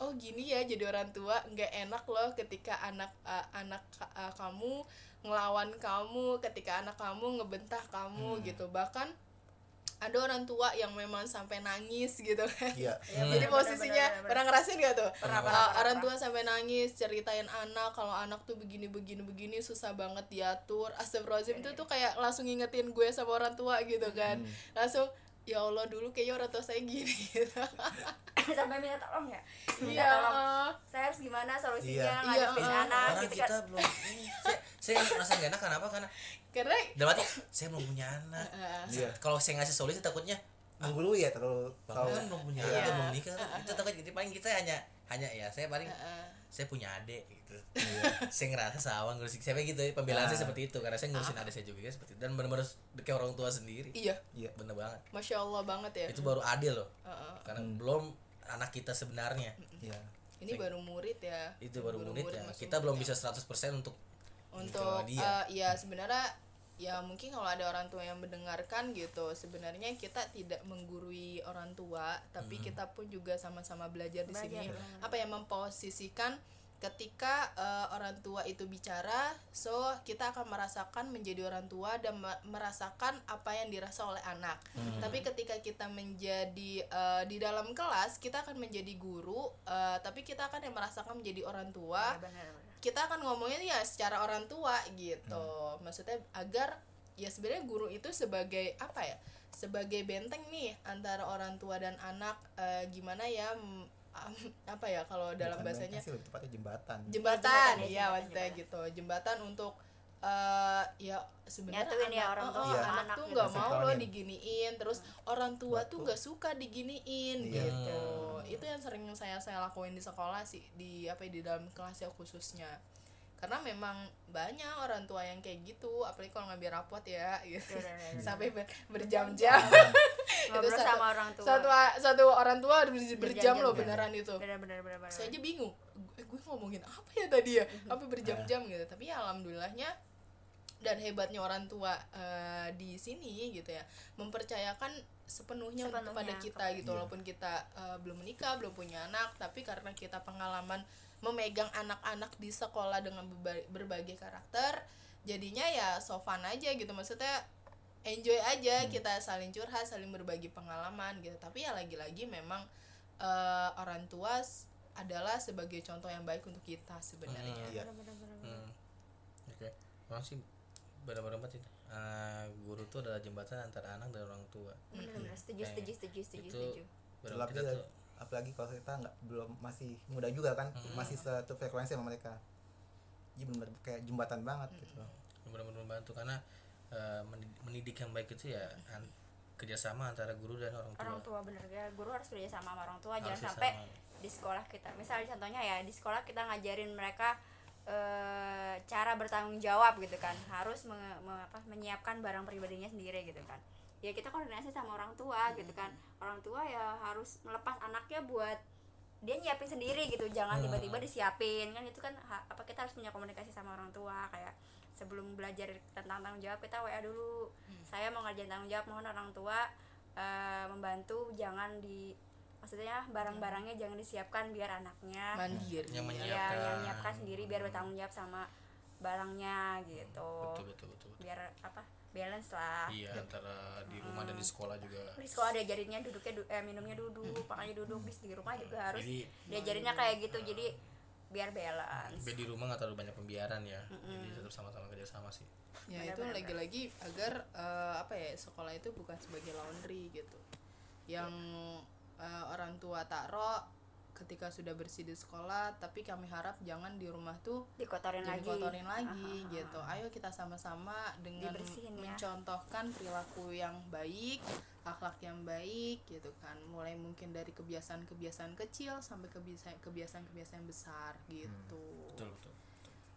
oh gini ya jadi orang tua nggak enak loh ketika anak eh, anak eh, kamu ngelawan kamu ketika anak kamu ngebentak kamu Hmm. gitu. Bahkan ada orang tua yang memang sampai nangis gitu kan. Iya. (laughs) Jadi bener, posisinya bener, bener, pernah ngerasain gak tuh? Pernah, Uh, pernah, pernah, orang tua sampai nangis ceritain anak kalau anak tuh begini begini begini susah banget diatur. Astagfirullahaladzim itu tuh kayak langsung ngingetin gue sama orang tua gitu kan. Langsung ya Allah dulu kayaknya orang tua saya gini. Gitu (laughs) sampai minta tolong ya? Minta iya tolong. Saya harus gimana solusinya? Iya. ngadepin Iya, anak Karena gitu kita kan? belum ini, saya, saya merasa gak enak kenapa karena karena dalam hati saya belum punya anak. Uh, Iya. kalau saya ngasih solusi takutnya menggurui ya terlalu tahu. kan belum punya Iya. anak belum nikah. Itu takut jadi paling kita hanya hanya ya saya paling uh, saya punya adik gitu. (laughs) Saya ngerasa sawang ngurusin saya gitu pembelaan saya Ah. seperti itu karena saya ngurusin adik saya juga seperti itu. Dan benar-benar kayak orang tua sendiri. Iya. Iya. Bener banget. Masya Allah banget ya. Itu baru adil loh. Uh, uh. karena belum anak kita sebenarnya. Iya. Ini baru murid ya. Itu baru murid ya. kita belum bisa 100% untuk untuk dia. eh, ya sebenarnya ya mungkin kalau ada orang tua yang mendengarkan gitu sebenarnya kita tidak menggurui orang tua tapi kita pun juga sama-sama belajar di Belajar, sini. apa yang memposisikan ketika eh, orang tua itu bicara so kita akan merasakan menjadi orang tua dan me- merasakan apa yang dirasa oleh anak. Tapi ketika kita menjadi eh, di dalam kelas kita akan menjadi guru eh, tapi kita akan yang merasakan menjadi orang tua Iya, benar benar kita akan ngomongin ya secara orang tua gitu maksudnya agar ya sebenarnya guru itu sebagai apa ya sebagai benteng nih antara orang tua dan anak eh, gimana ya am, apa ya kalau dalam Bukan bahasanya sih, lebih tepatnya jembatan jembatan Jembatan, ya, ya jembatan, maksudnya jembatan. gitu jembatan untuk eh ya sebenarnya Nyatuin ya orang tua oh, sama anak anak tuh gitu. nggak mau loh Sinkronin. diginiin terus orang tua tuh Betul. gak suka diginiin Iya. gitu itu yang sering saya saya lakuin di sekolah sih di apa ya, di dalam kelas ya khususnya. Karena memang banyak orang tua yang kayak gitu apalagi kalau ngambil rapot ya gitu. Iya, iya, iya. sampai ber- berjam-jam. Ngobrol (laughs) satu- sama orang tua. satu satu orang tua berjam Berjam-jam, loh beneran itu. Saya aja bingung gue, gue ngomongin apa ya tadi ya? Apa berjam-jam gitu. Tapi ya alhamdulillahnya dan hebatnya orang tua eh, di sini gitu ya mempercayakan sepenuhnya, Sepenuhnya kepada kita kepada- gitu. Iya. walaupun kita eh, belum menikah belum punya anak tapi karena kita pengalaman memegang anak-anak di sekolah dengan berba- berbagai karakter jadinya ya sofan aja gitu. Maksudnya enjoy aja kita saling curhat saling berbagi pengalaman gitu. Tapi ya lagi-lagi memang eh, orang tua adalah sebagai contoh yang baik untuk kita sebenarnya. Iya. Benar benar benar Hmm. Oke, memang sih benar-benar banget itu. Eh, guru tuh adalah jembatan antara anak dan orang tua. benar benar setuju setuju setuju setuju itu setuju. apalagi kita tuh apalagi kalau kita nggak belum masih muda juga kan masih satu frekuensi sama mereka. Jadi benar kayak jembatan banget gitu. Benar-benar membantu karena eh, meni- mendidik yang baik itu ya an- kerjasama antara guru dan orang tua. orang tua bener. Ya guru harus kerja sama sama orang tua. Harus jangan sampai sama. di sekolah kita. Misalnya contohnya ya di sekolah kita ngajarin mereka eh, cara bertanggung jawab gitu kan. Harus me- me- apa, menyiapkan barang pribadinya sendiri gitu kan. Ya kita koordinasi sama orang tua gitu kan. Orang tua ya harus melepas anaknya buat dia nyiapin sendiri gitu. Jangan Hmm. tiba-tiba disiapin. Kan itu kan ha- apa kita harus punya komunikasi sama orang tua. Kayak sebelum belajar tentang tanggung jawab kita wa dulu. Saya mau ngerjain tanggung jawab mohon orang tua eh, membantu. Jangan di maksudnya barang-barangnya jangan disiapkan biar anaknya mandiri. Yang ya menyiapkan. yang nyiapkan sendiri biar bertanggung jawab sama barangnya gitu. Betul betul betul. betul. biar apa balance lah. Iya antara di rumah dan di sekolah juga. Di sekolah diajarinnya duduknya du- eh, minumnya duduk makannya duduk bis di rumah juga harus Jadi- diajarinnya kayak gitu. Jadi biar balance. Tapi di rumah nggak terlalu banyak pembiaran ya. Jadi tetap sama-sama kerja sama sih. Ya itu lagi-lagi agar eh, apa ya sekolah itu bukan sebagai laundry gitu. Yang eh, orang tua taruh ketika sudah bersih di sekolah tapi kami harap jangan di rumah tuh dikotorin lagi. kotorin lagi gitu. Ayo kita sama-sama dengan Dibersihin ya. mencontohkan perilaku yang baik akhlak yang baik gitu kan. Mulai mungkin dari kebiasaan-kebiasaan kecil sampai kebiasaan kebiasaan-kebiasaan besar gitu. betul betul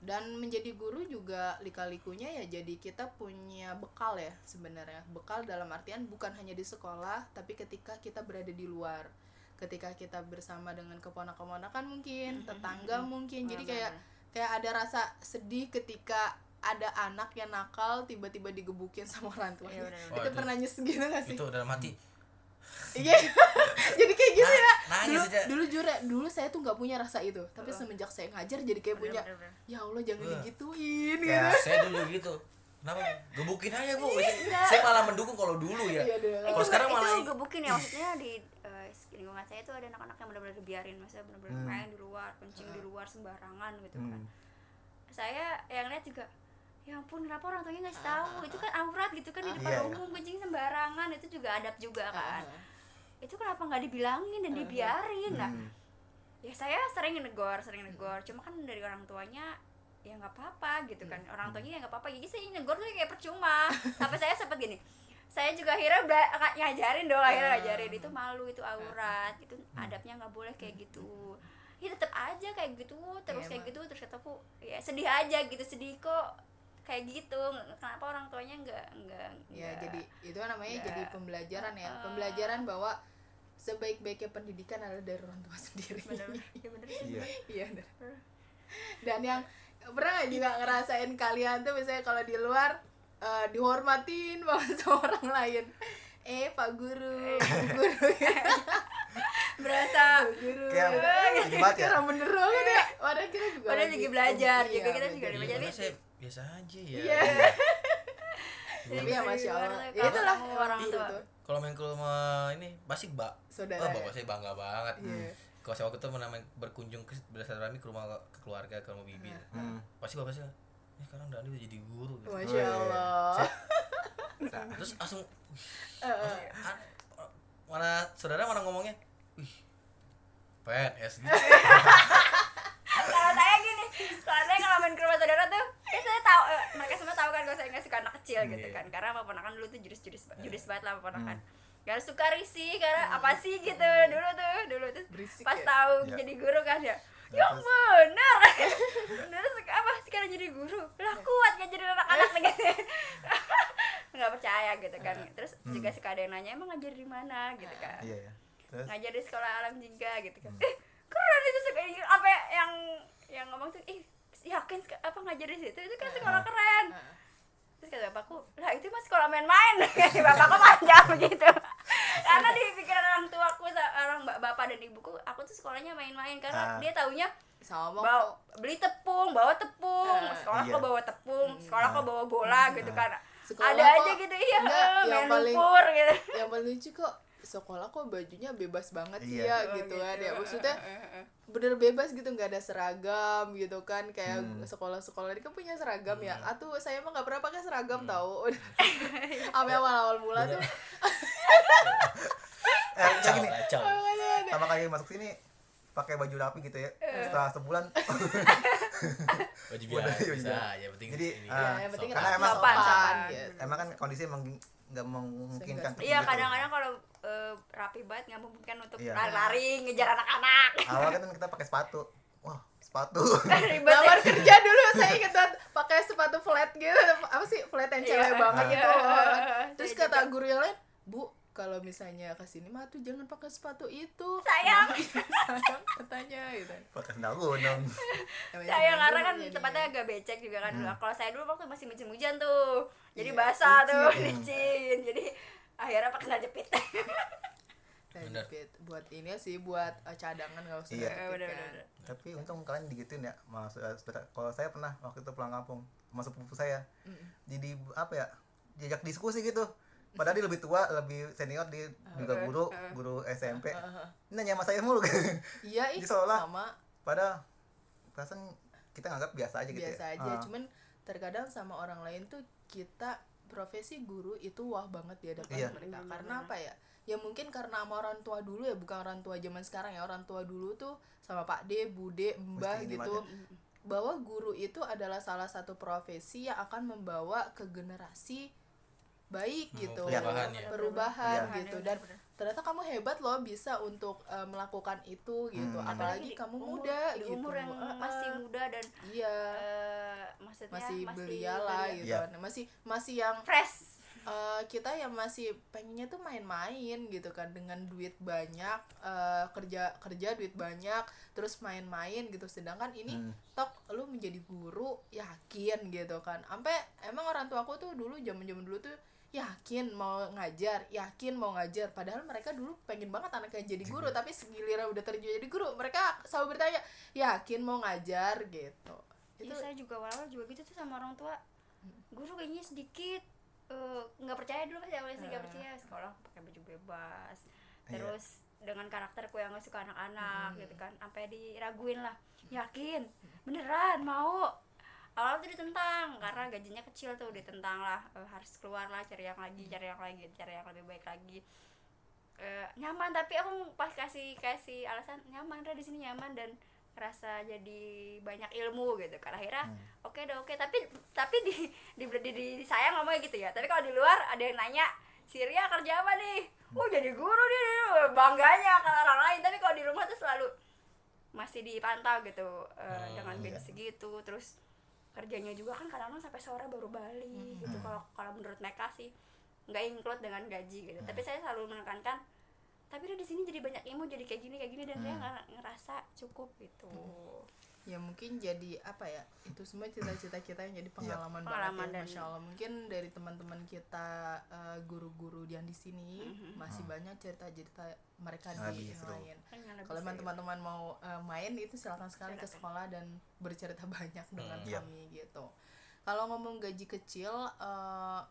dan menjadi guru juga lika-likunya ya jadi kita punya bekal ya sebenarnya. Bekal dalam artian bukan hanya di sekolah tapi ketika kita berada di luar. Ketika kita bersama dengan keponakan-keponakan mungkin tetangga mungkin. Jadi kayak kayak ada rasa sedih ketika ada anak yang nakal tiba-tiba digebukin sama orang tuanya Iya, benar-benar. itu itu- pernah nyes gitu gak sih? itu dalam hati Iya. (laughs) jadi kayak gitu ya. Nangis dulu aja. dulu jujur ya, dulu saya tuh nggak punya rasa itu. Tapi semenjak saya ngajar jadi kayak punya bener-bener. ya allah jangan Wah. digituin gitu. Kayak saya dulu gitu. Kenapa gebukin aja bu. Saya malah mendukung kalau dulu ya. Iya, dulu. kalau sekarang itu malah gebukin ya maksudnya di eh, lingkungan saya tuh ada anak-anak yang benar-benar dibiarin masa benar-benar main di luar kencing di luar sembarangan gitu kan. Saya yang lihat juga ya ampun kenapa orang tuanya nggak tahu? Itu kan aurat gitu kan di depan Iya. umum kencing sembarangan itu juga adab juga kan. Ah. itu kenapa nggak dibilangin dan dibiarin? Lah ya saya sering negor sering negor. Cuma kan dari orang tuanya ya nggak apa-apa gitu kan. Orang tuanya ya nggak apa-apa. Jadi saya negor tuh kayak percuma. Sampai saya sempet gini saya juga akhirnya ngajarin dong akhirnya ngajarin. Itu malu itu aurat. Itu adabnya nggak boleh kayak gitu. Ya tetap aja kayak gitu terus Iya, kayak gitu terus kataku ya sedih aja gitu sedih kok kayak gitu. Kenapa orang tuanya nggak nggak ya jadi itu namanya Nggak. jadi pembelajaran ya. Pembelajaran bahwa sebaik-baiknya pendidikan adalah dari orang tua (laughs) sendiri. Bener ya bener sih. iya. iya bener. dan yang pernah nggak juga ngerasain kalian tuh misalnya kalau di luar eh, dihormatin banget (laughs) sama orang lain eh pak guru. Bu guru. (laughs) Berasa guru. Kayak lagi banget ya. Orang bener banget ya. Padahal kita juga padahal lagi belajar Iya, juga kita juga belajar. Iya, saya biasa aja ya. Iya. (laughs) tapi ya masya allah. Gimana ya kalau itulah orang gitu. tua? kalau main ke rumah ini pasti mbak. Saudara oh ya? bapak saya bangga banget. Iya. kalau saya waktu itu pernah main- berkunjung ke bersilaturahmi ke rumah ke keluarga ke rumah bibir. Hmm. pasti bapak saya eh sekarang Dani udah jadi guru. Gitu. masya allah (laughs) terus langsung ah, mana saudara mana ngomongnya? Wih PNS gitu. (laughs) Kalau saya gini kalau saya kalau main ke rumah saudara tuh ya saya tahu eh, mereka semua tahu kan kalau saya nggak suka anak kecil gitu Iya. kan karena sama ponakan dulu tuh jurus jurus jurus banget lah sama ponakan Gak suka risih karena apa sih gitu dulu tuh dulu tuh Berisik pas ya? tahu Iya. jadi guru kan ya Nah, ya terus- bener. (laughs) Bener sek- apa sekarang jadi guru? Lah kuat gak jadi anak-anak gitu. (laughs) Nggak percaya gitu kan. Terus juga suka ada yang nanya emang ngajar di mana? gitu kan. Iya ya terus? Ngajar di sekolah alam jingga gitu kan. Eh keren itu suka apa ya, yang yang ngomong tuh ih yakin apa ngajar di situ itu kan sekolah keren terus kata bapakku lah itu mah sekolah main-main. (laughs) Kata bapakku panjang begitu. Karena di pikiran orang tuaku sa- orang ba- bapak dan ibuku aku tuh sekolahnya main-main. Karena Ah. dia taunya sama bawa beli tepung bawa tepung. Ah. sekolah Iya. kok bawa tepung sekolah kok bawa bola gitu kan. Sekolah ada kok- aja gitu iya. Enggak, (laughs) yang main paling- lumpur gitu. yang paling lucu kok sekolah kok bajunya bebas banget sih Iya. ya gitu kan. ya maksudnya bener bebas gitu nggak ada seragam gitu kan. Kayak sekolah-sekolah ini kan punya seragam ya. Atuh saya mah nggak pernah pakai seragam tahu (laughs) sampai awal-awal mula tuh. (laughs) Eh kayak gini. Kacau pertama kali masuk sini pakai baju rapi gitu ya. Setelah sebulan. (laughs) Baju Udah, biasa iya, bisa iya. ya penting Jadi, ini. ah, ya yang penting karena rapi, emang sopan, sopan. gitu. emang kan kondisi emang nggak memungkinkan Iya kadang-kadang kalau eh, rapi banget nggak memungkinkan untuk Iya. lari-lari ngejar anak-anak. Awal kan kita pakai sepatu. Wah sepatu. (laughs) Ya. Lamar kerja dulu saya ingat banget pakai sepatu flat gitu. Apa sih flat yang cewek Iya, banget iya. gitu. Saya terus kata guru yang lain bu kalau misalnya ke sini mah tuh jangan pakai sepatu itu Sayang. (laughs) sayang katanya gitu pakai sandal gunung Namanya saya juga karena kan jadinya. tempatnya agak becek juga kan dulu kalau saya dulu waktu masih musim hujan tuh jadi Iya, basah tuh licin. (laughs) licin jadi akhirnya pakai sandal jepit (laughs) Bener. jepit. buat ini sih buat eh, cadangan nggak usah Iya. jepit Bener, kan. bener, tapi untung kalian digituin ya maksud kalau saya pernah waktu itu pulang kampung masuk sepupu saya jadi apa ya diajak diskusi gitu padahal dia lebih tua lebih senior dia juga guru guru SMP ini nanya sama saya mulu. (laughs) Iya ih seolah- sama. padahal perasaan kita nganggap biasa aja gitu biasa ya aja Ah. cuman terkadang sama orang lain tuh kita profesi guru itu wah banget di hadapan Iya. mereka. Karena apa ya? Ya mungkin karena sama orang tua dulu ya bukan orang tua zaman sekarang ya. Orang tua dulu tuh sama Pak D, Bude, Mbah Mesti gitu. bahwa guru itu adalah salah satu profesi yang akan membawa ke generasi baik gitu perubahan ya. perubahan Iya. gitu dan ternyata kamu hebat loh bisa untuk eh, melakukan itu gitu Hmm. apalagi di kamu umur- muda di gitu umur yang Ah, masih ah. muda dan iya eh, maksudnya masih belia lah belia. gitu Iya. kan. masih masih yang fresh eh, kita yang masih pengennya tuh main-main gitu kan dengan duit banyak eh, kerja kerja duit banyak terus main-main gitu sedangkan ini Hmm. tok lu menjadi guru yakin gitu kan sampai emang orang tua aku tuh dulu zaman zaman dulu tuh yakin mau ngajar yakin mau ngajar. Padahal mereka dulu pengen banget anaknya jadi guru tapi segiliran udah terjun jadi guru mereka selalu bertanya yakin mau ngajar? Gitu. Itu itu saya juga awal juga gitu tuh sama orang tua. Guru kayaknya sedikit eh, nggak percaya dulu masih awalnya sih nggak Ah. percaya. Sekolah pakai baju bebas. Iya. terus dengan karakterku yang nggak suka anak-anak gitu kan sampai diraguin lah. Yakin? Beneran? Mau awal tuh ditentang karena gajinya kecil tuh ditentang lah Eh, harus keluar lah cari yang lagi cari yang lagi cari yang lebih baik lagi. Eh, nyaman tapi aku pas kasih kasih alasan nyaman Ra, di sini nyaman dan rasa jadi banyak ilmu gitu kan. Akhirnya oke deh oke. Tapi tapi di di, di, di, di saya ngomongnya gitu ya. Tapi kalau di luar ada yang nanya Siria kerja apa nih? Oh jadi guru dia, dia bangganya ke orang lain. Tapi kalau di rumah tuh selalu masih dipantau gitu eh, dengan gaji segitu. Terus kerjanya juga kan kadang-kadang sampai sore baru balik gitu. Kalau kalau menurut mereka sih nggak include dengan gaji gitu. Tapi saya selalu menekankan tapi dia di sini jadi banyak ilmu jadi kayak gini kayak gini dan dia nggak ngerasa cukup gitu ya mungkin jadi apa ya itu semua cita-cita kita yang jadi pengalaman Pengalaman banget ya dan- masya allah. Mungkin dari teman-teman kita eh, guru-guru yang di sini masih banyak cerita-cerita mereka di yang lain. Kalau teman-teman mau eh, main itu silakan sekali ke Silakan. sekolah dan bercerita (laughs) banyak dengan Iya. kami gitu. Kalau ngomong gaji kecil eh,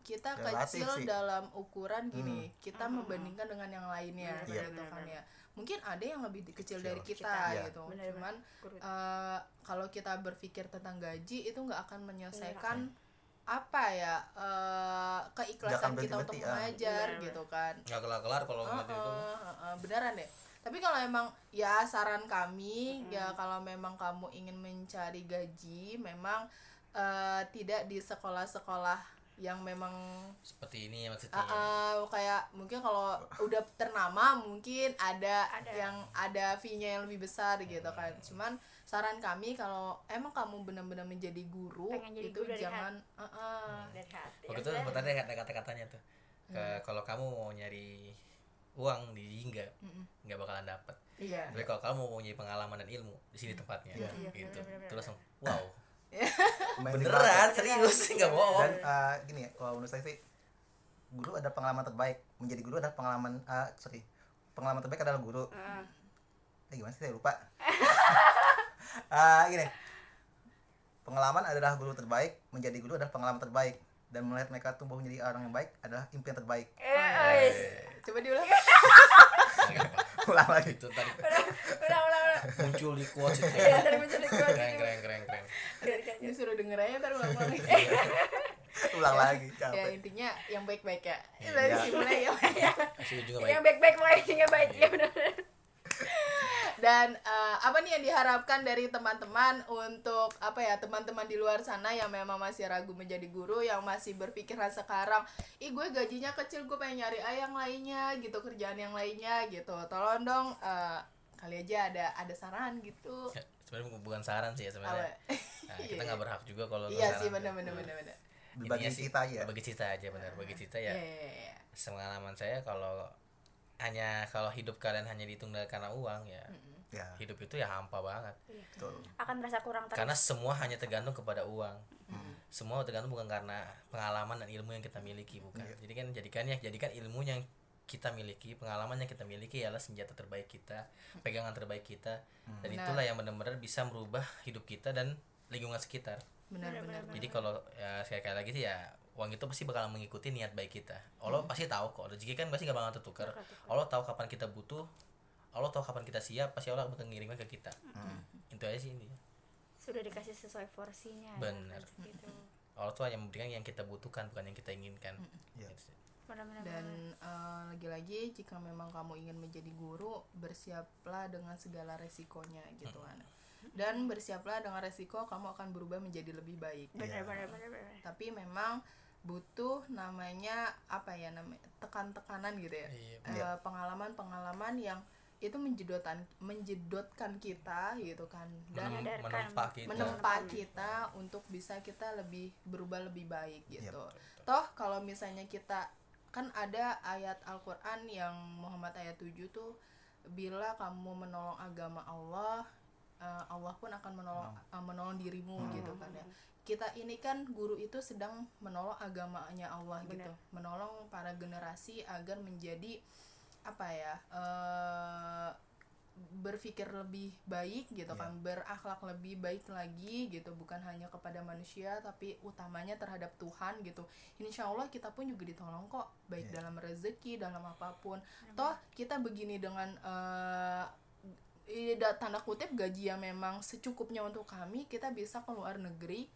kita Relatif kecil sih. dalam ukuran gini kita Hmm. membandingkan dengan yang lainnya Benar, gitu benar, kan ya mungkin ada yang lebih di- kecil dari kita, Kita, iya. gitu Benar, cuman Guru. eh, kalau kita berpikir tentang gaji itu nggak akan menyelesaikan Iya. apa ya eh, keikhlasan kita untuk ah. mengajar Benar, gitu kan nggak kelar kelar kalau ngeliat itu Heeh, heeh, beneran deh tapi kalau emang ya saran kami ya kalau memang kamu ingin mencari gaji memang eh, tidak di sekolah-sekolah yang memang seperti ini ya maksudnya. Ah, ah, kayak mungkin kalau udah ternama mungkin ada, Ada. yang ada fee-nya yang lebih besar gitu kan. Cuman saran kami kalau emang kamu benar-benar menjadi guru Pengen jadi itu guru dari jangan ah, ah. dari hati. Waktu itu sempat ada kata-katanya tuh. Ke kalau kamu mau nyari uang di Jingga nggak bakalan dapet. Iya. Tapi kalau kamu mau nyari pengalaman dan ilmu di sini tempatnya Iya. Iya, gitu. bener-bener. terus langsung wow (laughs) beneran serius (laughs) nggak bohong. Dan eh, gini ya kalau menurut saya sih guru ada pengalaman terbaik. Menjadi guru adalah pengalaman ah sorry pengalaman terbaik adalah guru. Heeh. eh, gimana sih? Saya lupa. Ah (laughs) gini. Pengalaman adalah guru terbaik menjadi guru adalah pengalaman terbaik dan melihat mereka tumbuh menjadi orang yang baik adalah impian terbaik. Eh wis. coba diulang. (laughs) Ulang lagi. Itu tadi. Udah udah udah muncul di quotes itu. Ya tadi muncul di quotes keren keren keren keren. Ini suruh denger aja ntar ulang lagi. (laughs) Ya. capek. Intinya yang baik-baik ya. Iya. dari ya. Masih ujungnya keren. yang baik. baik baik pokoknya yang baik. Ya benar dan eh, apa nih yang diharapkan dari teman-teman untuk apa ya teman-teman di luar sana yang memang masih ragu menjadi guru yang masih berpikiran sekarang ih gue gajinya kecil gue pengen nyari ah yang lainnya gitu kerjaan yang lainnya gitu. Tolong dong eh, kali aja ada ada saran gitu. Ya, sebenarnya bukan saran sih ya sebenarnya. Nah, kita (laughs) nggak berhak juga kalau iya sih benar-benar benar-benar sih, cerita aja berbagi cerita aja benar berbagi cerita ya. Iya, iya, iya. pengalaman saya kalau hanya kalau hidup kalian hanya dihitung dari karena uang ya ya. Hidup itu ya hampa banget. Betul. Akan merasa kurang terus karena semua hanya tergantung kepada uang. Semua tergantung bukan karena pengalaman dan ilmu yang kita miliki bukan. Jadi kan jadikan ya jadikan ilmu yang kita miliki pengalaman yang kita miliki adalah senjata terbaik kita pegangan terbaik kita. Dan Benar. itulah yang benar-benar bisa merubah hidup kita dan lingkungan sekitar. Benar-benar jadi kalau ya sekali lagi sih ya uang itu pasti bakal mengikuti niat baik kita. Allah Hmm. pasti tahu kok rezeki kan pasti gak bakal tertukar. Allah tahu kapan kita butuh Allah tahu kapan kita siap pasti Allah bakal ngirimnya ke kita. Hmm. itu aja sih ini sudah dikasih sesuai porsinya ya, Bener. rezeki itu Allah tuh hanya memberikan yang kita butuhkan bukan yang kita inginkan. Iya. Gitu benar-benar dan eh, lagi-lagi jika memang kamu ingin menjadi guru bersiaplah dengan segala resikonya gitu kan dan bersiaplah dengan resiko kamu akan berubah menjadi lebih baik. Benar-benar benar-benar tapi memang butuh namanya apa ya namanya tekan-tekanan gitu ya. Iya. Eh, pengalaman-pengalaman yang itu menjedotkan menjedotkan kita gitu kan. Dan Menem- menempa kita. Menempa kita untuk bisa kita lebih berubah lebih baik gitu. betul, Toh kalau misalnya kita kan ada ayat Al-Qur'an yang Muhammad ayat 7 tuh bila kamu menolong agama Allah eh, Allah pun akan menolong eh, menolong dirimu gitu kan ya. Kita ini kan guru itu sedang menolong agamanya Allah gitu, menolong para generasi agar menjadi apa ya? eh berpikir lebih baik gitu kan berakhlak lebih baik lagi gitu bukan hanya kepada manusia tapi utamanya terhadap Tuhan gitu. Insya Allah kita pun juga ditolong kok baik dalam rezeki dalam apa pun. Toh kita begini dengan da- tanda kutip gaji yang memang secukupnya untuk kami kita bisa ke luar negeri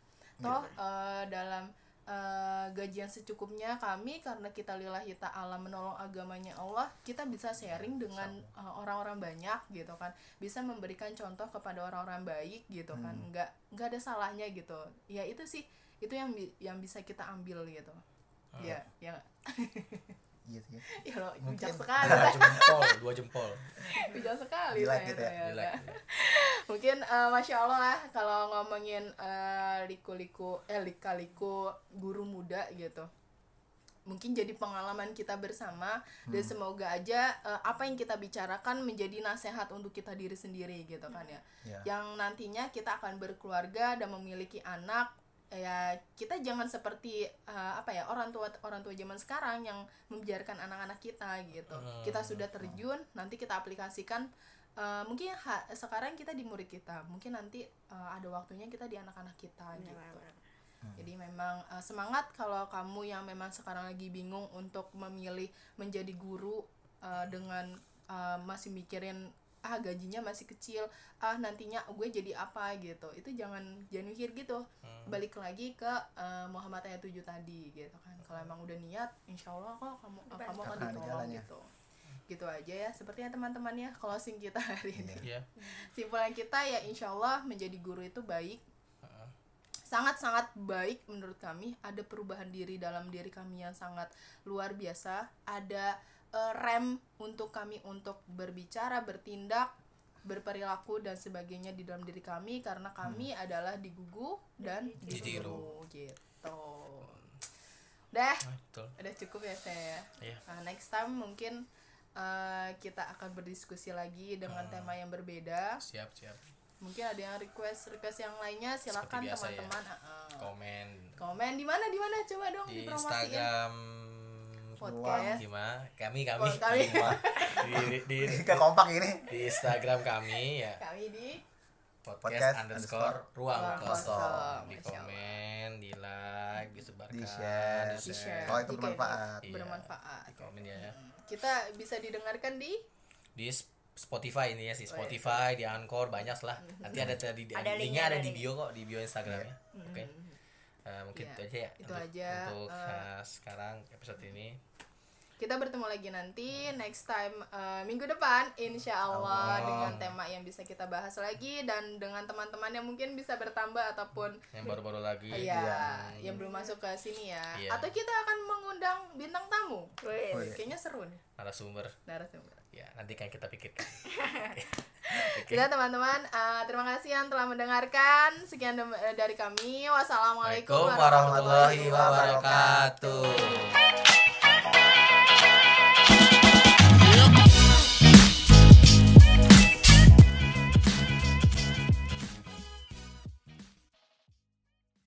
toh eh, dalam eh, gaji yang secukupnya kami karena kita lillahi ta'ala menolong agamanya Allah kita bisa sharing dengan eh, orang-orang banyak gitu kan. Bisa memberikan contoh kepada orang-orang baik gitu kan. Nggak nggak ada salahnya gitu. Ya itu sih itu yang bi- yang bisa kita ambil gitu. Ya ya (laughs) iya sih. Ya lo bijak (laughs) sekali. dua jempol dua jempol. Bijak sekali Gila gitu ya, Gila, (laughs) mungkin eh, masya allah lah kalau ngomongin eh, liku-liku eh lika-liku guru muda gitu mungkin jadi pengalaman kita bersama dan semoga aja eh, apa yang kita bicarakan menjadi nasihat untuk kita diri sendiri gitu kan ya. Ya. yang nantinya kita akan berkeluarga dan memiliki anak ya kita jangan seperti eh, apa ya orang tua orang tua zaman sekarang yang membiarkan anak-anak kita gitu. Kita sudah terjun nanti kita aplikasikan eh, mungkin ha- sekarang kita di murid kita. Mungkin nanti eh, ada waktunya kita di anak-anak kita gitu. jadi memang eh, semangat kalau kamu yang memang sekarang lagi bingung untuk memilih menjadi guru eh, dengan eh, masih mikirin ah gajinya masih kecil ah nantinya gue jadi apa gitu. Itu jangan jangan mikir gitu. Balik lagi ke eh, Muhammad ayat 7 tadi gitu kan. Kalau emang udah niat insya Allah kok kamu kamu akan ditolong jalannya. gitu. Gitu aja ya sepertinya teman-teman ya closing kita hari ini. Iya. simpulan kita ya insya Allah menjadi guru itu baik. Sangat-sangat baik menurut kami. Ada perubahan diri dalam diri kami yang sangat luar biasa. Ada eh, rem untuk kami untuk berbicara bertindak berperilaku dan sebagainya di dalam diri kami karena kami adalah digugu dan ditiru. gitu. Udah. Ah, betul. Udah cukup ya saya Iya. Nah, next time mungkin eh, kita akan berdiskusi lagi dengan Hmm. tema yang berbeda. Siap siap. Mungkin ada yang request request yang lainnya silakan ya. teman-teman Ah, ah. komen. Komen di mana di mana? Coba dong di Instagram podcast. Gimana kami kami. Oh, kami. di, di, di, (laughs) Gak kompak ini. di Instagram kami ya. Kami di podcast, Podcast underscore ruang kosong. di komen di like disebarkan Di share. di di share. Kalau itu bermanfaat. Iya, bermanfaat. di komen ya. Kita bisa didengarkan di? Di Sp- Spotify ini ya sih Spotify di Anchor banyak lah. Nanti ada tadi di Ada linknya ada di bio kok di bio Instagramnya. Oke Eh, mungkin Iya, itu aja ya itu untuk, aja, untuk eh, sekarang episode ini kita bertemu lagi nanti next time eh, minggu depan insya Allah Allah. dengan tema yang bisa kita bahas lagi dan dengan teman-teman yang mungkin bisa bertambah ataupun yang baru-baru lagi Iya, yang belum masuk ke sini ya. Iya. Atau kita akan mengundang bintang tamu. Wih, Oh, iya. Kayaknya seru nih narasumber narasumber. Ya nanti kan kita pikirkan (laughs) Sudah teman-teman, eh, terima kasih yang telah mendengarkan. Sekian eh, dari kami. Wassalamualaikum warahmatullahi wabarakatuh